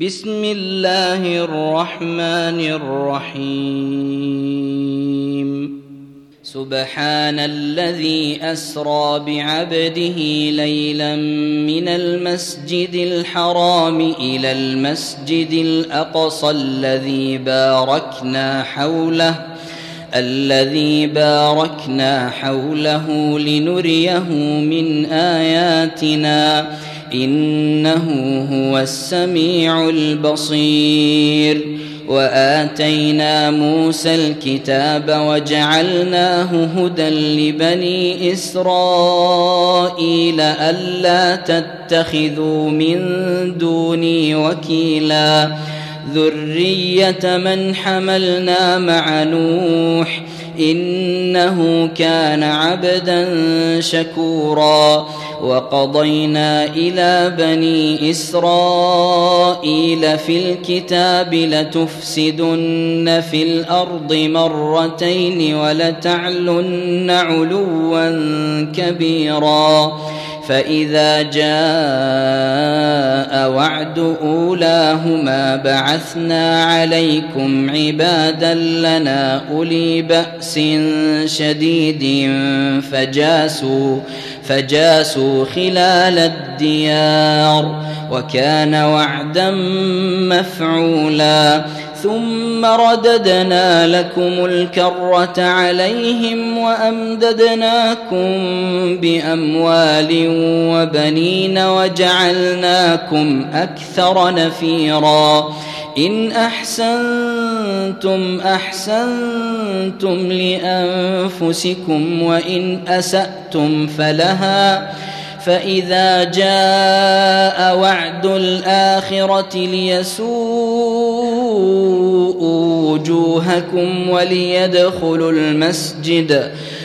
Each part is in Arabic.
بسم الله الرحمن الرحيم سبحان الذي اسرى بعبده ليلا من المسجد الحرام إلى المسجد الاقصى الذي باركنا حوله الذي باركنا حوله لنريه من اياتنا إنه هو السميع البصير. وآتينا موسى الكتاب وجعلناه هدى لبني إسرائيل ألا تتخذوا من دوني وكيلا. ذرية من حملنا مع نوح إنه كان عبدا شكورا. وقضينا إلى بني إسرائيل في الكتاب لتفسدن في الأرض مرتين ولتعلن علوا كبيرا. فإذا جاء وعد أولاهما بعثنا عليكم عبادا لنا أولي بأس شديد فجاسوا فجاسوا خلال الديار وكان وعدا مفعولا ثم رددنا لكم الكرة عليهم وأمددناكم بأموال وبنين وجعلناكم أكثر نفيرا إن أحسنتم أحسنتم لأنفسكم وإن أسأتم فلها فإذا جاء وعد الآخرة ليسوءوا وجوهكم وليدخلوا المسجد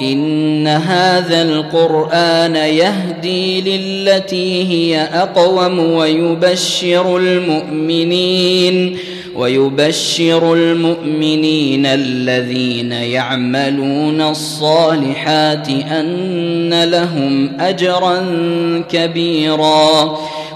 إن هذا القرآن يهدي للتي هي أقوم ويبشر المؤمنين ويبشر المؤمنين الذين يعملون الصالحات أن لهم أجرا كبيرا.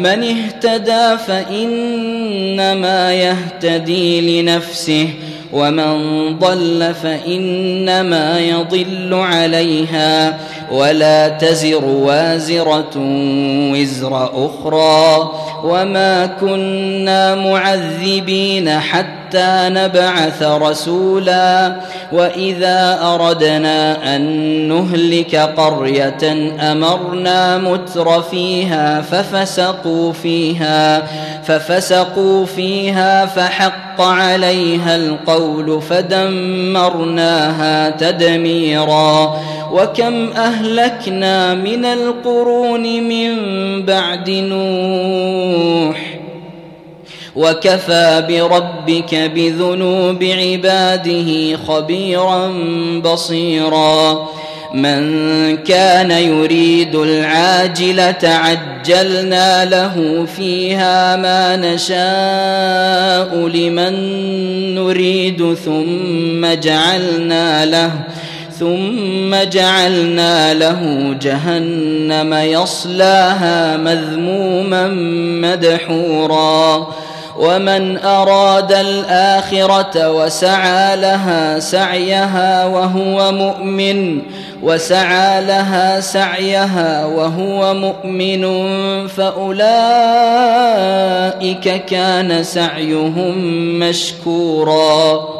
من اهتدى فإنما يهتدي لنفسه ومن ضل فإنما يضل عليها. ولا تزر وازرة وزر أخرى وما كنا معذبين حتى نبعث رسولا وإذا أردنا أن نهلك قرية أمرنا متر فيها ففسقوا فيها ففسقوا فيها فحق عليها القول فدمرناها تدميرا وكم أهلكنا من القرون من بعد نوح وكفى بربك بذنوب عباده خبيرا بصيرا من كان يريد العاجلة عجلنا له فيها ما نشاء لمن نريد ثم جعلنا له ثم جعلنا له جهنم يصلاها مذموما مدحورا. ومن أراد الآخرة وسعى لها سعيها وهو مؤمن وسعى لها سعيها وهو مؤمن فأولئك كان سعيهم مشكورا.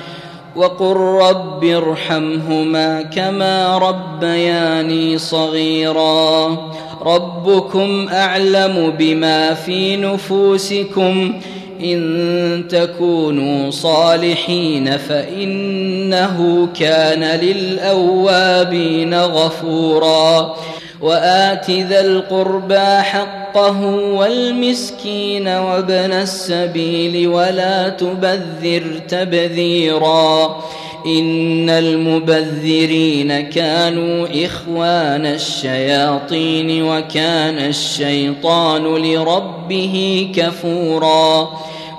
وقل رب ارحمهما كما ربياني صغيرا. ربكم أعلم بما في نفوسكم. إن تكونوا صالحين فإنه كان للأوابين غفورا. وآت ذا القربى حقه والمسكين وابن السبيل ولا تبذر تبذيرا إن المبذرين كانوا إخوان الشياطين وكان الشيطان لربه كفورا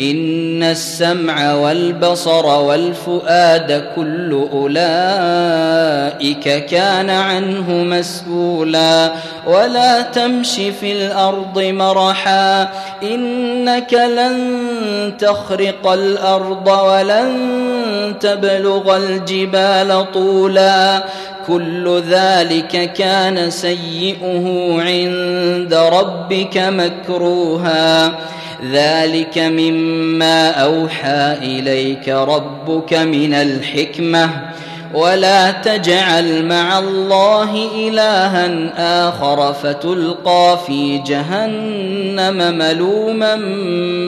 إن السمع والبصر والفؤاد كل أولئك كان عنه مسؤولا. ولا تمش في الأرض مرحا إنك لن تخرق الأرض ولن تبلغ الجبال طولا. كل ذلك كان سيئه عند ربك مكروها. ذلك مما أوحى إليك ربك من الحكمة. ولا تجعل مع الله إلها آخر فتلقى في جهنم ملوما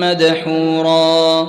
مدحورا.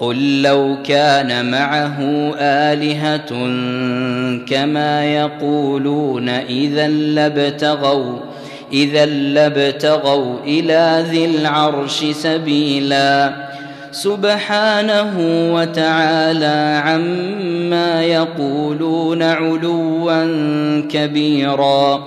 قل لو كان معه آلهة كما يقولون إذا لابتغوا إذا لابتغوا إلى ذي العرش سبيلا. سبحانه وتعالى عما يقولون علوا كبيرا.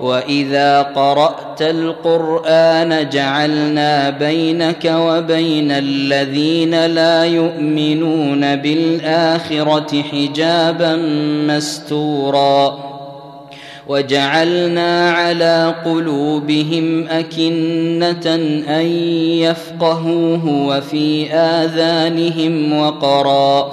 واذا قرات القران جعلنا بينك وبين الذين لا يؤمنون بالاخره حجابا مستورا وجعلنا على قلوبهم اكنه ان يفقهوه وفي اذانهم وقرا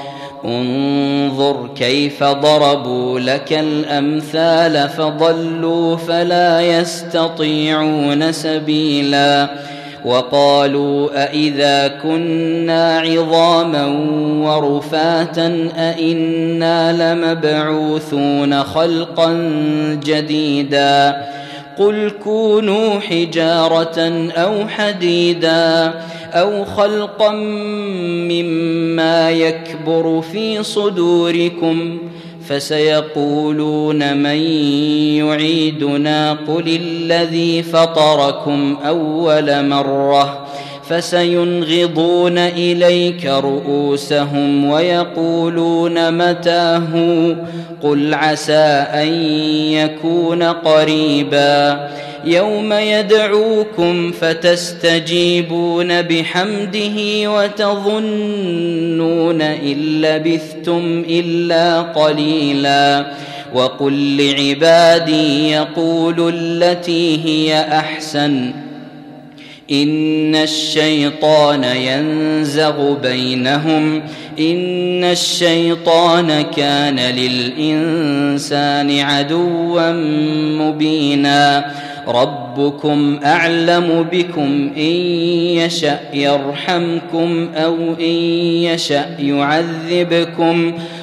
انظر كيف ضربوا لك الأمثال فضلوا فلا يستطيعون سبيلا وقالوا أإذا كنا عظاما ورفاتا أإنا لمبعوثون خلقا جديدا قل كونوا حجارة أو حديدا أو خلقا مما يكبر في صدوركم فسيقولون من يعيدنا قل الذي فطركم أول مرة فسينغضون إليك رؤوسهم ويقولون متاه قل عسى أن يكون قريبا. يوم يدعوكم فتستجيبون بحمده وتظنون إن لبثتم إلا قليلا. وقل لعبادي يقولوا التي هي أحسن. ان الشيطان ينزغ بينهم ان الشيطان كان للانسان عدوا مبينا ربكم اعلم بكم ان يشا يرحمكم أو ان يشا يعذبكم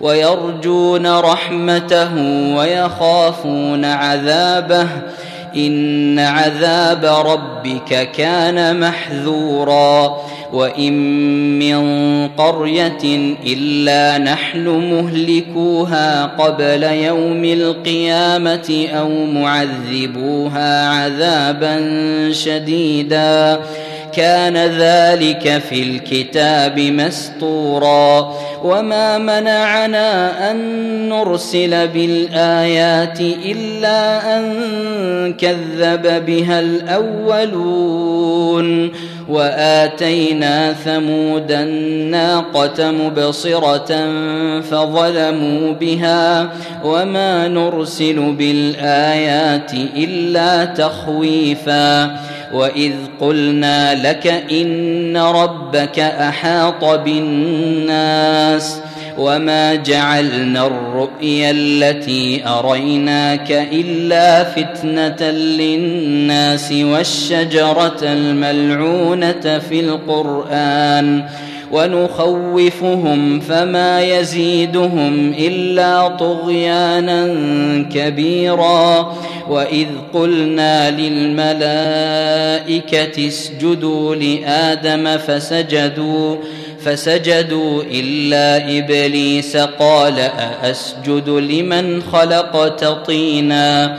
ويرجون رحمته ويخافون عذابه. إن عذاب ربك كان محذورا. وإن من قرية إلا نحن مهلكوها قبل يوم القيامة أو معذبوها عذابا شديدا. كان ذلك في الكتاب مسطورا وما منعنا أن نرسل بالآيات إلا أن كذب بها الأولون وآتينا ثمود الناقة مبصرة فظلموا بها وما نرسل بالآيات إلا تخويفا واذ قلنا لك ان ربك احاط بالناس وما جعلنا الرؤيا التي اريناك الا فتنه للناس والشجره الملعونه في القران ونخوفهم فما يزيدهم إلا طغيانا كبيرا. وإذ قلنا للملائكة اسجدوا لآدم فسجدوا فسجدوا إلا إبليس قال أأسجد لمن خلقت طينا.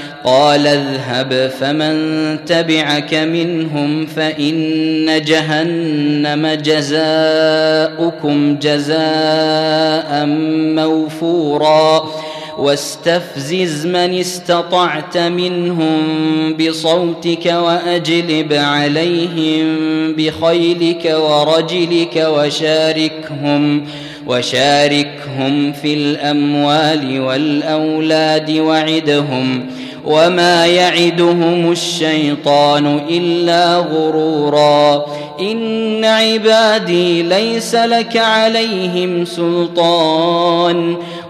قال اذهب فمن تبعك منهم فإن جهنم جزاؤكم جزاء موفورا واستفزز من استطعت منهم بصوتك وأجلب عليهم بخيلك ورجلك وشاركهم وشاركهم في الأموال والأولاد وعدهم وما يعدهم الشيطان الا غرورا ان عبادي ليس لك عليهم سلطان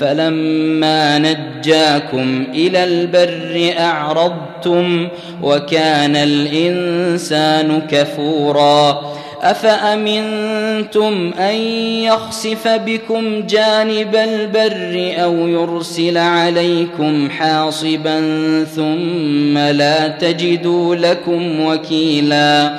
فلما نجاكم إلى البر أعرضتم وكان الإنسان كفورا أفأمنتم أن يخسف بكم جانب البر أو يرسل عليكم حاصبا ثم لا تجدوا لكم وكيلا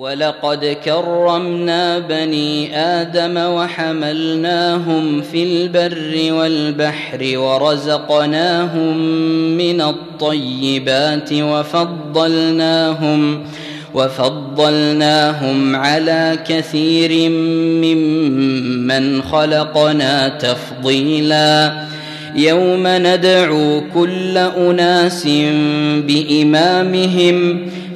ولقد كرمنا بني آدم وحملناهم في البر والبحر ورزقناهم من الطيبات وفضلناهم وفضلناهم على كثير ممن خلقنا تفضيلا يوم ندعو كل اناس بامامهم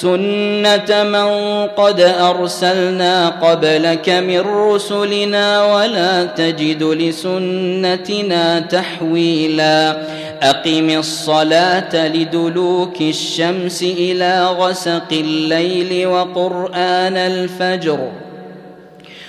سنة من قد أرسلنا قبلك من رسلنا ولا تجد لسنتنا تحويلا أقم الصلاة لدلوك الشمس إلى غسق الليل وقرآن الفجر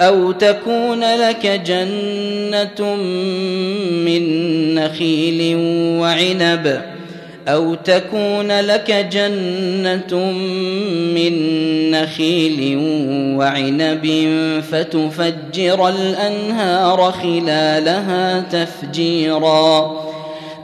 أو تكون لك جنة من نخيل وعنب أو تكون لك جنة من نخيل وعنب فتفجر الأنهار خلالها تفجيراً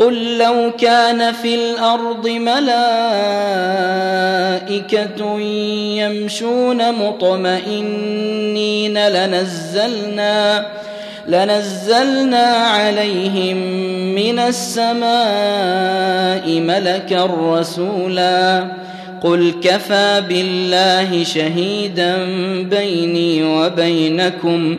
قل لو كان في الأرض ملائكة يمشون مطمئنين لنزلنا لنزلنا عليهم من السماء ملكا رسولا قل كفى بالله شهيدا بيني وبينكم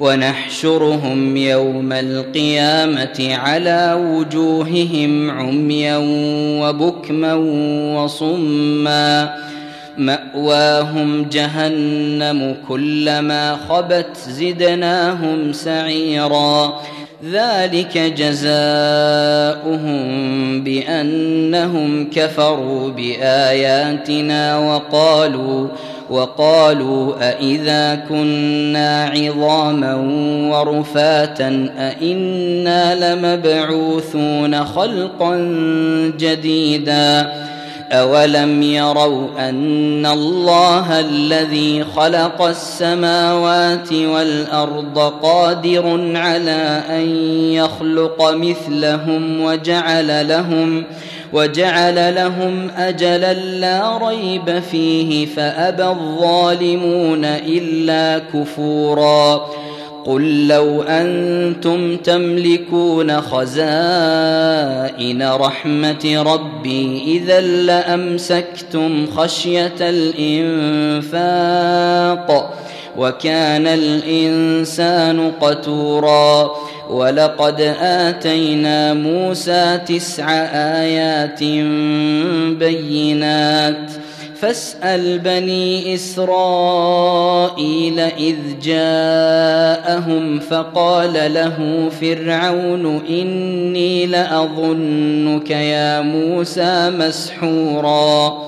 ونحشرهم يوم القيامة على وجوههم عميا وبكما وصما. مأواهم جهنم كلما خبت زدناهم سعيرا. ذلك جزاؤهم بأنهم كفروا بآياتنا وقالوا وقالوا أإذا كنا عظاما ورفاتا أإنا لمبعوثون خلقا جديدا أولم يروا أن الله الذي خلق السماوات والأرض قادر على أن يخلق مثلهم وجعل لهم وجعل لهم أجلا لا ريب فيه فأبى الظالمون إلا كفورا قل لو أنتم تملكون خزائن رحمة ربي إذا لأمسكتم خشية الإنفاق وكان الإنسان قتورا ولقد آتينا موسى تسع آيات بينات ۖ فاسأل بني إسرائيل إذ جاءهم فقال له فرعون إني لأظنك يا موسى مسحورا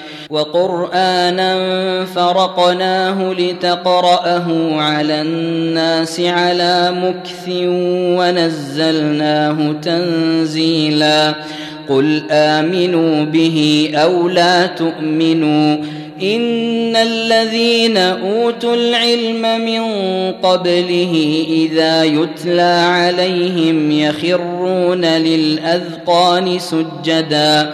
وقرآنا فرقناه لتقرأه على الناس على مكث ونزلناه تنزيلا. قل آمنوا به أو لا تؤمنوا. إن الذين أوتوا العلم من قبله إذا يتلى عليهم يخرون للأذقان سجدا.